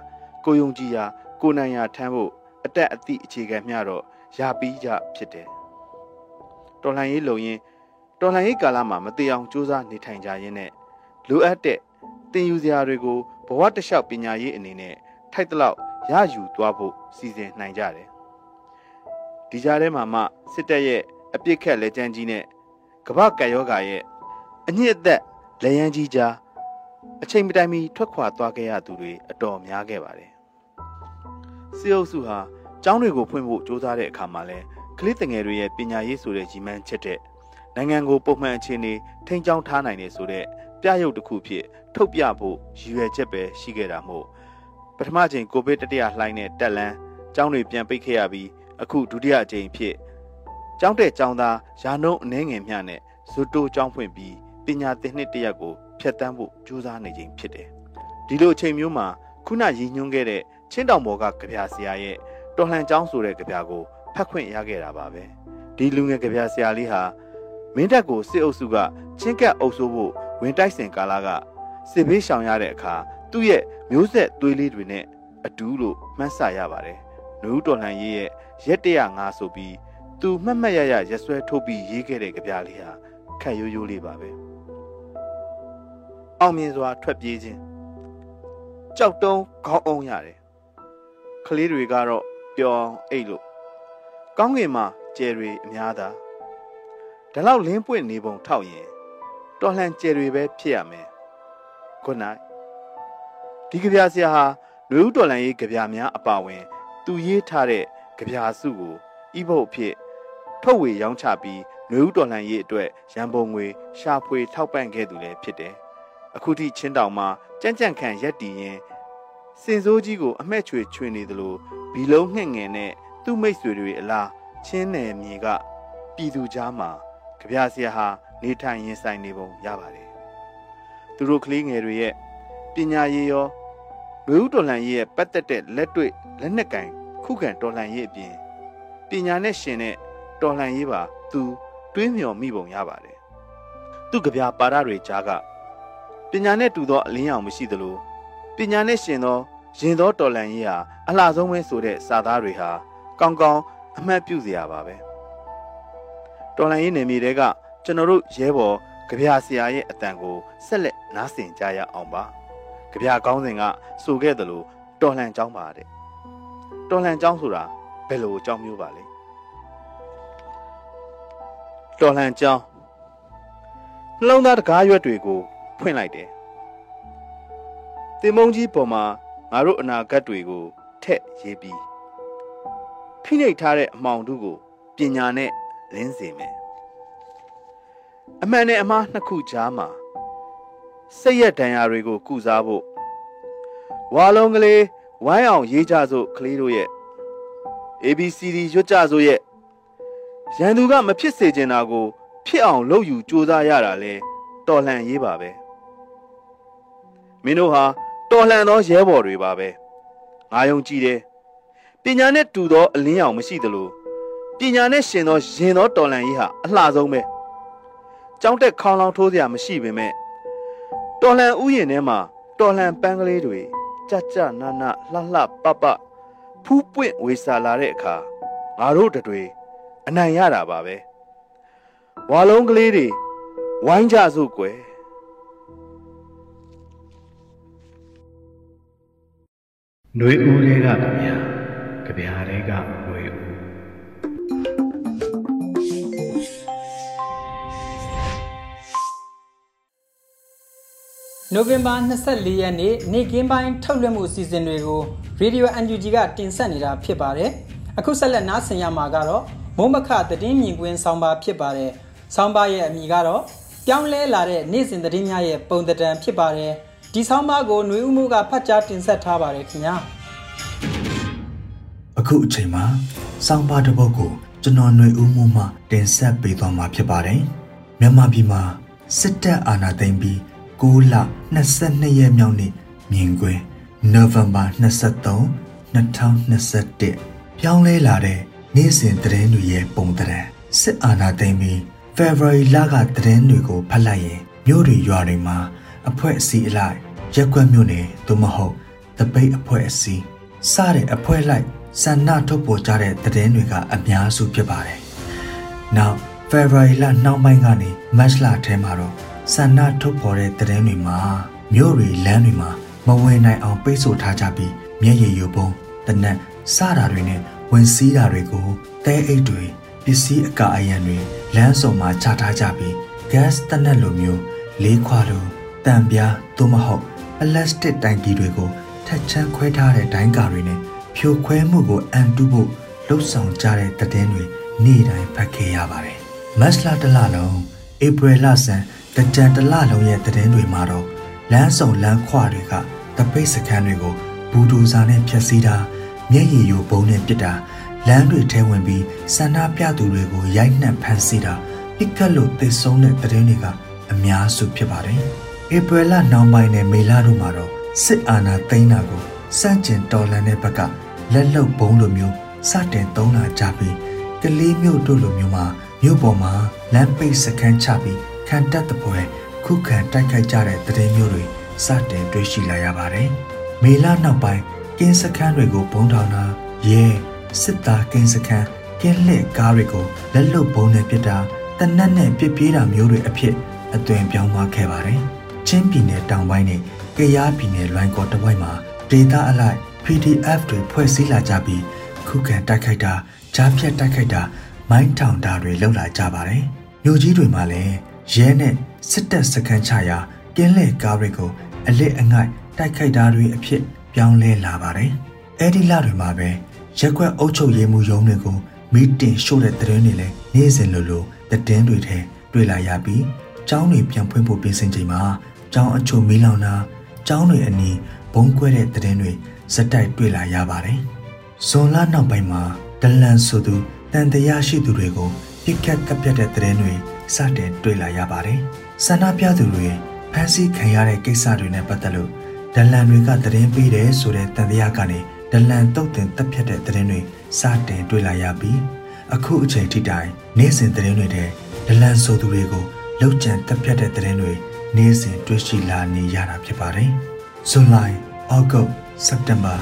ကိုယုံကြည်ရာကိုနိုင်ရာထမ်းဖို့အတက်အသည့်အခြေခံမျှတော့ရပြီးကြဖြစ်တယ်တော်လှန်ရေးလုံရင်တော်လှန်ရေးကာလမှာမတေအောင်စူးစမ်းနေထိုင်ကြရင်းနဲ့လိုအပ်တဲ့တင်ယူစရာတွေကို ဘဝတလျှောက်ပညာရေးအနေနဲ့ထိုက်တလောက်ရယူသွားဖို့စီစဉ်နိုင်ကြတယ်ဒီကြားထဲမှာမှစစ်တပ်ရဲ့အပြစ်ခက်လက်ကျန်းကြီးနဲ့ကမ္ဘာကပ်ယောဂါရဲ့အညစ်အသက်လက်ရန်ကြီးကြားအချိန်မတိုင်မီထွက်ခွာသွားခဲ့ရသူတွေအတော်များခဲ့ပါတယ်စီအုပ်စုဟာကျောင်းတွေကိုဖွင့်ဖို့စ조사တဲ့အခါမှာလဲကလေးငယ်တွေရဲ့ပညာရေးဆိုတဲ့ကြီးမှန်းချက်တဲ့နိုင်ငံကိုပုံမှန်အခြေအနေထိန်းကျောင်းထားနိုင်တယ်ဆိုတဲ့ ပြရုပ်တစ်ခုဖြစ်ထုတ်ပြဖို့ရည်ရွယ်ချက်ပဲရှိခဲ့တာမို့ပထမချိန်ကိုဗစ်တတိယလှိုင်းနဲ့တက်လန်းကျောင်းတွေပြန်ပိတ်ခဲ့ရပြီးအခုဒုတိယအကြိမ်ဖြစ်ကျောင်းတဲ့ကျောင်းသားရာနှုန်းအနှဲငယ်မျှနဲ့ဇွတ်တိုးကျောင်းဖွင့်ပြီးပညာသင်နှစ်တစ်ရက်ကိုဖျက်ဆီးဖို့ကြိုးစားနေခြင်းဖြစ်တယ်။ဒီလိုအချိန်မျိုးမှာခုနရည်ညွှန်းခဲ့တဲ့ချင်းတောင်ဘော်ကကြပြဆရာရဲ့တော်လှန်ကျောင်းဆိုတဲ့ကြပြကိုဖတ်ခွင့်ရခဲ့တာပါပဲ။ဒီလူငယ်ကြပြဆရာလေးဟာမင်းတပ်ကိုစစ်အုပ်စုကချင်းကပ်အုပ်စိုးဖို့ ဝင်တိုက်စဉ်ကာလကစစ်ဘေးရှောင်ရတဲ့အခါသူ့ရဲ့မျိုးဆက်သွေးလေးတွေနဲ့အတူလို့မှန်းဆရပါတယ်။နှုတ်တော်လှန်ရေးရဲ့ရက်တရငါဆိုပြီးသူမှတ်မှတ်ရရရက်ဆွဲထုတ်ပြီးရေးခဲ့တဲ့ကြပြလေးဟာခက်ရိုးရိုးလေးပါပဲအောင်မြင်စွာထွက်ပြေးခြင်းကြောက်တုံးခေါင်းအောင်ရတယ်ကလေးတွေကတော့ပျော်အိတ်လို့ကောင်းကင်မှာကျယ်တွေအများသာဒါလောက်လင်းပွင့်နေပုံထောက်ရင် တော်လှန်ကျယ်တွေပဲဖြစ်ရမယ် good night ဒီကြပြဆရာဟာလူဦးတော်လန်ရေးကြပြများအပါဝင် သူရေးထားတဲ့ကြပြစုကိုဤဘုတ်ဖြစ်ထုတ်ဝေရောင်းချပြီးနွေဦးတော်လှန်ရေးအတွက်ရန်ပုံငွေရှာဖွေထောက်ပံ့ခဲ့သူလည်းဖြစ်တယ်။အခုထိချင်းတောင်မှာကြမ်းကြမ်းခံရက်တီရင်စင်စိုးကြီးကိုအမှဲ့ချွေချွေနေသလိုဘီလုံးငှက်ငယ်နဲ့သူ့မိတ်ဆွေတွေအလားချင်းနယ်မြေကပြည်သူကြားမှာကြပြဆရာဟာ နေထိုင်ရင်ဆိုင်နေပုံရပါတယ်။သူတို့ကလေးငယ်တွေရဲ့ပညာရေးရောလူဦးတော်လှန်ရေးရဲ့ပတ်သက်တဲ့လက်တွေ့လက်နက်ကင်ခုခံတော်လှန်ရေးအပြင်ပညာနဲ့ရှင်တဲ့တော်လှန်ရေးပါသူတွေးမြော်မိပုံရပါတယ်သူကြပြပါရတွေကြားကပညာနဲ့တူသောအလင်းရောင်မရှိသလိုပညာနဲ့ရှင်သောရင်သောတော်လှန်ရေးဟာအလှဆုံးပဲဆိုတဲ့စာသားတွေဟာကောင်းကောင်းအမှတ်ပြုစရာပါပဲတော်လှန်ရေးနယ်မြေတွေက ကျွန်တော်တို့ရဲဘော်ကြပြဆရာရဲ့အတန်ကိုဆက်လက်နားဆင်ကြရအောင်ပါကြပြကောင်းစဉ်ကဆိုခဲ့သလိုတော်လှန်ကြောင်းပါတဲ့တော်လှန်ကြောင်းဆိုတာဘယ်လိုအကြောင်းမျိုးပါလဲတော်လှန်ကြောင်းနှလုံးသားတကားရွက်တွေကိုဖွင့်လိုက်တယ်တင်မုံကြီးပေါ်မှာငါတို့အနာဂတ်တွေကိုထက်ရေးပြီးဖိနှိပ်ထားတဲ့အမှောင်တို့ကိုပညာနဲ့လင်းစေမယ် အမှန်နဲ့အမှားနှစ်ခုကြားမှာစိတ်ရက်ဒဏ်ရာတွေကို ကုစားဖို့ဝါလုံးကလေးဝိုင်းအောင်ရေးကြစို့ကလေးတို့ရဲ့ ABCD ရွတ်ကြစို့ရဲ့ရန်သူကမဖြစ်စေချင်တာကို ဖြစ်အောင်လုပ်ယူကြိုးစားရတာလဲတော်လှန်ရေးပါပဲမင်းတို့ဟာတော်လှန်သောရဲဘော်တွေပါပဲငါယုံကြည်တယ်ပညာနဲ့တူသောအလင်းရောင်မရှိသလိုပညာနဲ့ရှင်သောရင်သောတော်လှန်ရေးဟာအလှဆုံးပဲ ကြောင်းတက်ခေါင်းလောင်းထိုးစရာမရှိပေမဲ့တော်လှန်ဥယျာဉ်ထဲမှာတော်လှန်ပန်းကလေးတွေကြကြနာနာလှလှပပဖူးပွင့်ဝေစာလာတဲ့အခါငါတို့တွေအနိုင်ရတာပါပဲဝါလုံးကလေးတွေဝိုင်းကြစို့ကွယ်ຫນွေဦးတွေကကြဗျာကြဗျာတွေကຫນွေဦး နိုဝင်ဘာ24ရက်နေ့နေ့ကင်းပိုင်းထုတ်လွှင့်မှုအစီအစဉ်တွေကို Radio NUG ကတင်ဆက်နေတာဖြစ်ပါတယ်။အခုဆက်လက်နားဆင်ရမှာကတော့မုံမခသတင်းမြင်ကွင်းဆောင်းပါဖြစ်ပါတယ်။ဆောင်းပါရဲ့အမည်ကတော့ပြောင်းလဲလာတဲ့နေ့စဉ်သတင်းများရဲ့ပုံသဏ္ဍာန်ဖြစ်ပါတယ်။ဒီဆောင်းပါကိုຫນွေဦးမှုကဖတ်ကြားတင်ဆက်ထားပါတယ်ခင်ဗျာ။အခုအချိန်မှာဆောင်းပါတစ်ပုဒ်ကိုကျွန်တော်ຫນွေဦးမှုမှတင်ဆက်ပေးသွားမှာဖြစ်ပါတယ်။မြန်မာပြည်မှာစစ်တပ်အာဏာသိမ်းပြီး 6လ22ရက်မြောက်နေ့မြင်ကွင်းနိုဝင်ဘာ23 2021ပြောင်းလဲလာတဲ့နေ့စဉ်သတင်းတွေရဲ့ပုံသဏ္ဍာန်စစစ်အာဏာသိမ်းပြီးဖေဖော်ဝါရီလကသတင်းတွေကိုဖတ်လိုက်ရင်မြို့တွေရွာတွေမှာအဖွဲ့အစည်းအလိုက်ရက်ွက်မြို့နယ်သို့မဟုတ်တပိတ်အဖွဲ့အစည်းစတဲ့အဖွဲ့လိုက်ဆန္ဒထုတ်ပေါ်ကြတဲ့သတင်းတွေကအများစုဖြစ်ပါတယ်။နောက်ဖေဖော်ဝါရီလနှောင်းပိုင်းကနေမတ်လထဲမှာတော့ ဆန္ဒထုတ်ပေါ်တဲ့သတင်းတွေမှာမြို့တွေလမ်းတွေမှာမဝင်နိုင်အောင်ပိတ်ဆို့ထားကြပြီးမျက်ရည်ယိုပုံတနက်စတာတွေနဲ့ဝင်စည်းတာတွေကိုတဲအိတ်တွေပစ္စည်းအကာအယံတွေလမ်းစုံမှာချထားကြပြီး gas တနက်လိုမျိုးလေးခွာလိုတံပြားသို့မဟုတ်ပလတ်စတစ်တိုင်ကြီးတွေကိုထက်ချမ်းခွဲထားတဲ့ဒိုင်းကာတွေနဲ့ဖြိုခွဲမှုကိုအန်တုဖို့လှုပ်ဆောင်ကြတဲ့သတင်းတွေနေ့တိုင်းဖတ်ခဲ့ရပါတယ်။မတ်လတလလုံးဧပြီလဆန်း တကြံတလလုံးရဲ့သတင်းတွေမှာတော့လမ်းစုံလမ်းခွတွေကတပိတ်စခန်းတွေကိုဘူဒူဇာနဲ့ဖျက်ဆီးတာမျက်ရည်ယိုပုံနဲ့ပစ်တာလမ်းတွေထဲဝင်ပြီးဆန္ဒပြသူတွေကိုရိုက်နှက်ဖမ်းဆီးတာပြစ်ကတ်လို့သိဆုံးတဲ့သတင်းတွေကအများစုဖြစ်ပါတယ်။ဧပြီလနောက်ပိုင်းနဲ့မေလတို့မှာတော့စစ်အာဏာသိမ်းတာကိုစန့်ကျင်တော်လှန်တဲ့ဘက်ကလက်လုံဘုံလိုမျိုးစတင်သုံးလာကြပြီးကလေးမျိုးတို့လိုမျိုးမှာမြို့ပေါ်မှာလမ်းပိတ်စခန်းချပြီး ခံတက်တဲ့ပွဲခုခံတိုက်ခိုက်ကြတဲ့သတင်းမျိုးတွေစတင်တွေ့ရှိလာရပါတယ်။မေလနောက်ပိုင်းကင်းစခန်းတွေကိုဘုံထောင်တာရဲစစ်သားကင်းစခန်းကင်းလက်ကားတွေကိုလက်လုံဘုံနဲ့ပစ်တာတနက်နဲ့ပစ်ပြေးတာမျိုးတွေအဖြစ်အသွင်ပြောင်းသွားခဲ့ပါတယ်။ချင်းပြည်နယ်တောင်ပိုင်းနဲ့ကယားပြည်နယ်လွိုင်းကော်တဝိုက်မှာဒေတာအလိုက် PDF တွေဖွဲ့စည်းလာကြပြီးခုခံတိုက်ခိုက်တာကြားဖြတ်တိုက်ခိုက်တာမိုင်းထောင်တာတွေလုပ်လာကြပါတယ်။မြို့ကြီးတွေမှာလည်း ရဲနဲ့စစ်တပ်စခန်းချရာကင်းလဲကားတွေကိုအလစ်အငိုက်တိုက်ခိုက်တာတွေအဖြစ်ပြောင်းလဲလာပါတယ်။အဲဒီလတွေမှာပဲရက်ွက်အုပ်ချုပ်ရေးမှုရုံးတွေကိုမီတင်ရှို့တဲ့သတင်းတွေလည်းနေ့စဉ်လိုလိုသတင်းတွေထဲတွေ့လာရပြီးကျောင်းတွေပြန်ဖွင့်ဖို့ပြင်ဆင်ချိန်မှာကျောင်းအချို့မီးလောင်တာကျောင်းတွေအနီးဘုံကွဲတဲ့သတင်းတွေဇက်တိုက်တွေ့လာရပါတယ်။ဇွန်လနောက်ပိုင်းမှာဒလန်ဆိုသူတန်တရားရှိသူတွေကိုပြစ်ခတ်တပ်ပြတ်တဲ့သတင်းတွေ စတင်တွေ့လာရပါတယ်။ဆန္ဒပြသူတွေဖမ်းဆီးခံရတဲ့ကိစ္စတွေနဲ့ပတ်သက်လို့ဒလန်တွေကသတင်းပေးတယ်ဆိုတဲ့တန်တရားကနေဒလန်တုတ်တင်တပ်ဖြတ်တဲ့သတင်းတွေစတင်တွေ့လာရပြီးအခုအချိန်ထိတိုင်နေ့စဉ်သတင်းတွေတဲ့ဒလန်ဆိုသူတွေကိုလောက်ကျန်တပ်ဖြတ်တဲ့သတင်းတွေနေ့စဉ်တွေ့ရှိလာနေရတာဖြစ်ပါတယ်။ဇွန်လဩဂုတ်စက်တင်ဘာ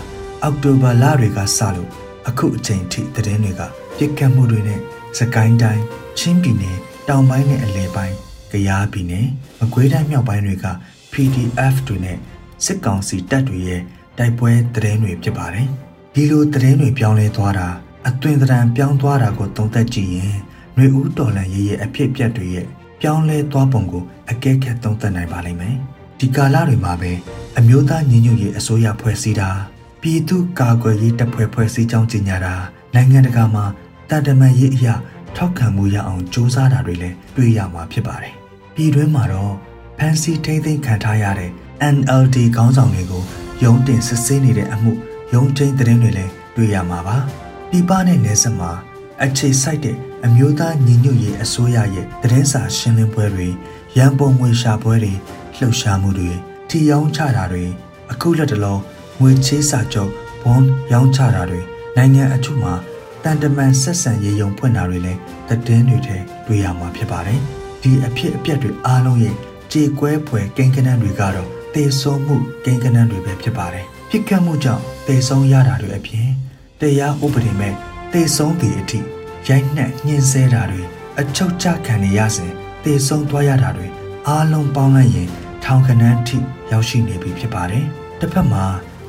အောက်တိုဘာလတွေကစလို့အခုအချိန်ထိသတင်းတွေကပြစ်ခတ်မှုတွေနဲ့စကိုင်းတိုင်းချင်းပြည်နယ် တောင်ပိုင်းနဲ့အလယ်ပိုင်းကယားပြည်နယ်မကွေးတိုင်းမြောက်ပိုင်းတွေက PDF တွေနဲ့စစ်ကောင်စီတပ်တွေရဲ့တိုက်ပွဲသတင်းတွေဖြစ်ပါတယ်။ဒီလိုသတင်းတွေပြောင်းလဲသွားတာအသွင်သဏ္ဍာန်ပြောင်းသွားတာကိုသုံးသပ်ကြည့်ရင်ຫນွေဦးတော်လန်ရေးရဲ့အဖြစ်အပျက်တွေရဲ့ပြောင်းလဲသွားပုံကိုအကဲခတ်သုံးသပ်နိုင်ပါလိမ့်မယ်။ဒီကာလတွေမှာပဲအမျိုးသားညီညွတ်ရေးအစိုးရဖွဲ့စည်းတာပြည်သူ့ကာကွယ်ရေးတပ်ဖွဲ့ဖွဲ့စည်းကြောင်းကြေညာတာနိုင်ငံတကာမှာတာတမန်ရေးအရာ ထောက်ခံမှုရအောင်စ조사တာတွေလည်းတွေ့ရမှာဖြစ်ပါတယ်။ပြည်တွင်းမှာတော့ဖန်စီထိမ့်သိမ်းခံထားရတဲ့ NLD ခေါင်းဆောင်တွေကိုယုံတင်စစ်ဆေးနေတဲ့အမှုယုံချင်းသတင်းတွေလည်းတွေ့ရမှာပါ။ပြည်ပနဲ့နယ်စပ်မှာအခြေစိုက်တဲ့အမျိုးသားညီညွတ်ရေးအစိုးရရဲ့သတင်းစာရှင်းလင်းပွဲတွေရန်ပုံငွေရှာပွဲတွေလှုပ်ရှားမှုတွေထီယောင်းချတာတွေအခုလက်တလုံးငွေချေးစာချုပ်ဘွန်ရောင်းချတာတွေနိုင်ငံအချို့မှာ တန်တမန်ဆက်ဆံရေးယုံဖွင့်တာတွေလည်းသတင်းတွေထဲတွေ့ရမှာဖြစ်ပါတယ်ဒီအဖြစ်အပျက်တွေအားလုံးရဲ့ကြေကွဲဖွယ်ကိန်းကနန်းတွေကတော့တေဆုံးမှုကိန်းကနန်းတွေပဲဖြစ်ပါတယ်ပြစ်ခတ်မှုကြောင့်တေဆုံးရတာတွေအပြင်တရားဥပဒေမဲ့တေဆုံးသည့်အထိရိုက်နှက်ညှင်းဆဲတာတွေအချုပ်ချခံနေရစဉ်တေဆုံးသွားရတာတွေအားလုံးပေါင်းလိုက်ရင်ထောင်ကနန်းထိရောက်ရှိနေပြီဖြစ်ပါတယ်တစ်ဖက်မှာ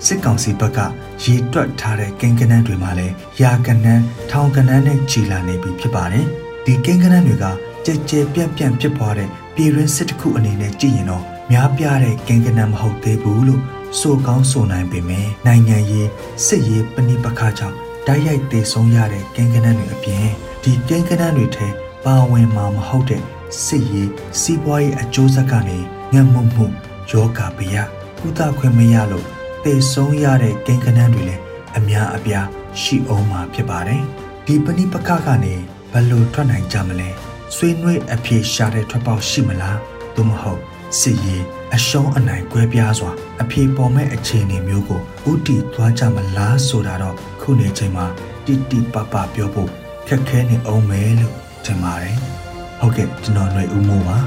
စစ်ကောင်စီဘက်က ရေတွက်ထားတဲ့ကိန်းကနန်းတွေမှာလည်းယာကနန်းထောင်ကနန်းနဲ့ချီလာနေပြီဖြစ်ပါတယ်ဒီကိန်းကနန်းတွေကကြဲကြဲပြန့်ပြန့်ဖြစ်ပွားတဲ့ပြည်တွင်းစစ်တစ်ခုအနေနဲ့ကြည့်ရင်တော့များပြားတဲ့ကိန်းကနန်းမဟုတ်သေးဘူးလို့ဆိုကောင်းဆိုနိုင်ပေမယ့်နိုင်ငံရေးစစ်ရေးပဏိပခါကြောင့်တိုက်ရိုက်တည်ဆုံးရတဲ့ကိန်းကနန်းတွေအပြင်ဒီကိန်းကနန်းတွေထဲပါဝင်မှာမဟုတ်တဲ့စစ်ရေးစီးပွားရေးအကျိုးဆက်ကနေငတ်မုံမှုယောဂဗျာကုသခွင့်မရလို့ တည်ဆုံးရတဲ့ကိန်းကနန်းတွေလည်းအများအပြားရှိအောင်မှာဖြစ်ပါတယ်ဒီပဏိပခကနေဘယ်လိုထွက်နိုင်ကြမလဲဆွေးနွေးအပြေရှာတဲ့ထွက်ပေါက်ရှိမလားသို့မဟုတ်စစ်ရေးအရှုံးအနိုင်ကွဲပြားစွာအပြေပေါ်မဲ့အခြေအနေမျိုးကိုဥတီသွားကြမလားဆိုတာတော့ခုနေချိန်မှာတိတိပပပြောဖို့ခက်ခဲနေအောင်မယ်လို့ထင်ပါတယ်ဟုတ်ကဲ့ကျွန်တော်ຫນွေဦးမိုးပါ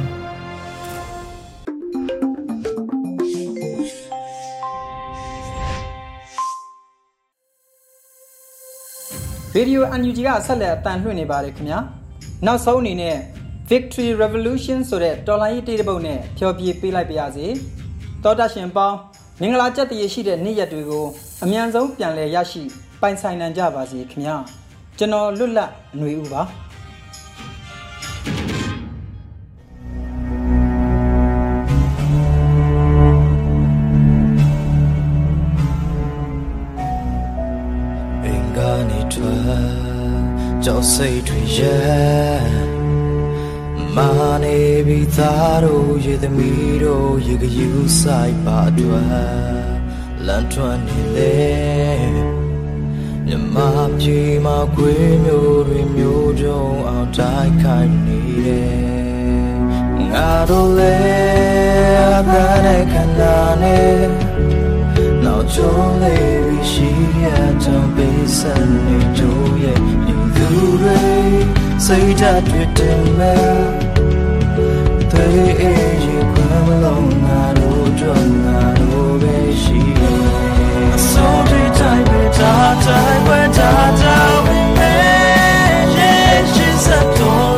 ရေဒီယို UNG ကဆက်လက်အတန်လွှင့်နေပါတယ်ခင်ဗျာနောက်ဆုံးအနေနဲ့ Victory Revolution ဆိုတဲ့တော်လိုင်းရေးတေးတစ်ပုဒ်နဲ့ဖျော်ဖြေပေးလိုက်ပါရစေတောတာရှင်ပေါင်းမင်္ဂလာကြက်တည်ရှိတဲ့နေ့ရက်တွေကိုအမြန်ဆုံးပြန်လည်ရရှိပိုင်ဆိုင်နိုင်ကြပါစေခင်ဗျာကျွန်တော်လွတ်လပ်အຫນွေဦးပါ ကြောက်စိတ်တွေရဲ့မာနေပြီသားတို့ရေသမီးတို့ရေကယူဆိုင်ပါအတွက်လန်ထွန်းနေလေမြမပြေမှာခွေးမျိုးတွေမျိုးကြုံအောင်တိုက်ခိုက်နေတယ်ငါတို့လည်းအသက်နဲ့ခန္ဓာနဲ့နောက်ချုံးလေးပြီးရှိရတဲ့ပေးစံနေကြရဲ့ ယူသူတွေစိတ်ဓာတ်တွေတင်မဲ့တွေအေးရင်ခွမ်းမလုံးငါတို့ကြွငါတို့ပဲရှိရဲ့အစိုးရတိုင်းပဲတာတိုင်းပဲတာတိုင်းပဲရဲ့ရှိစတော်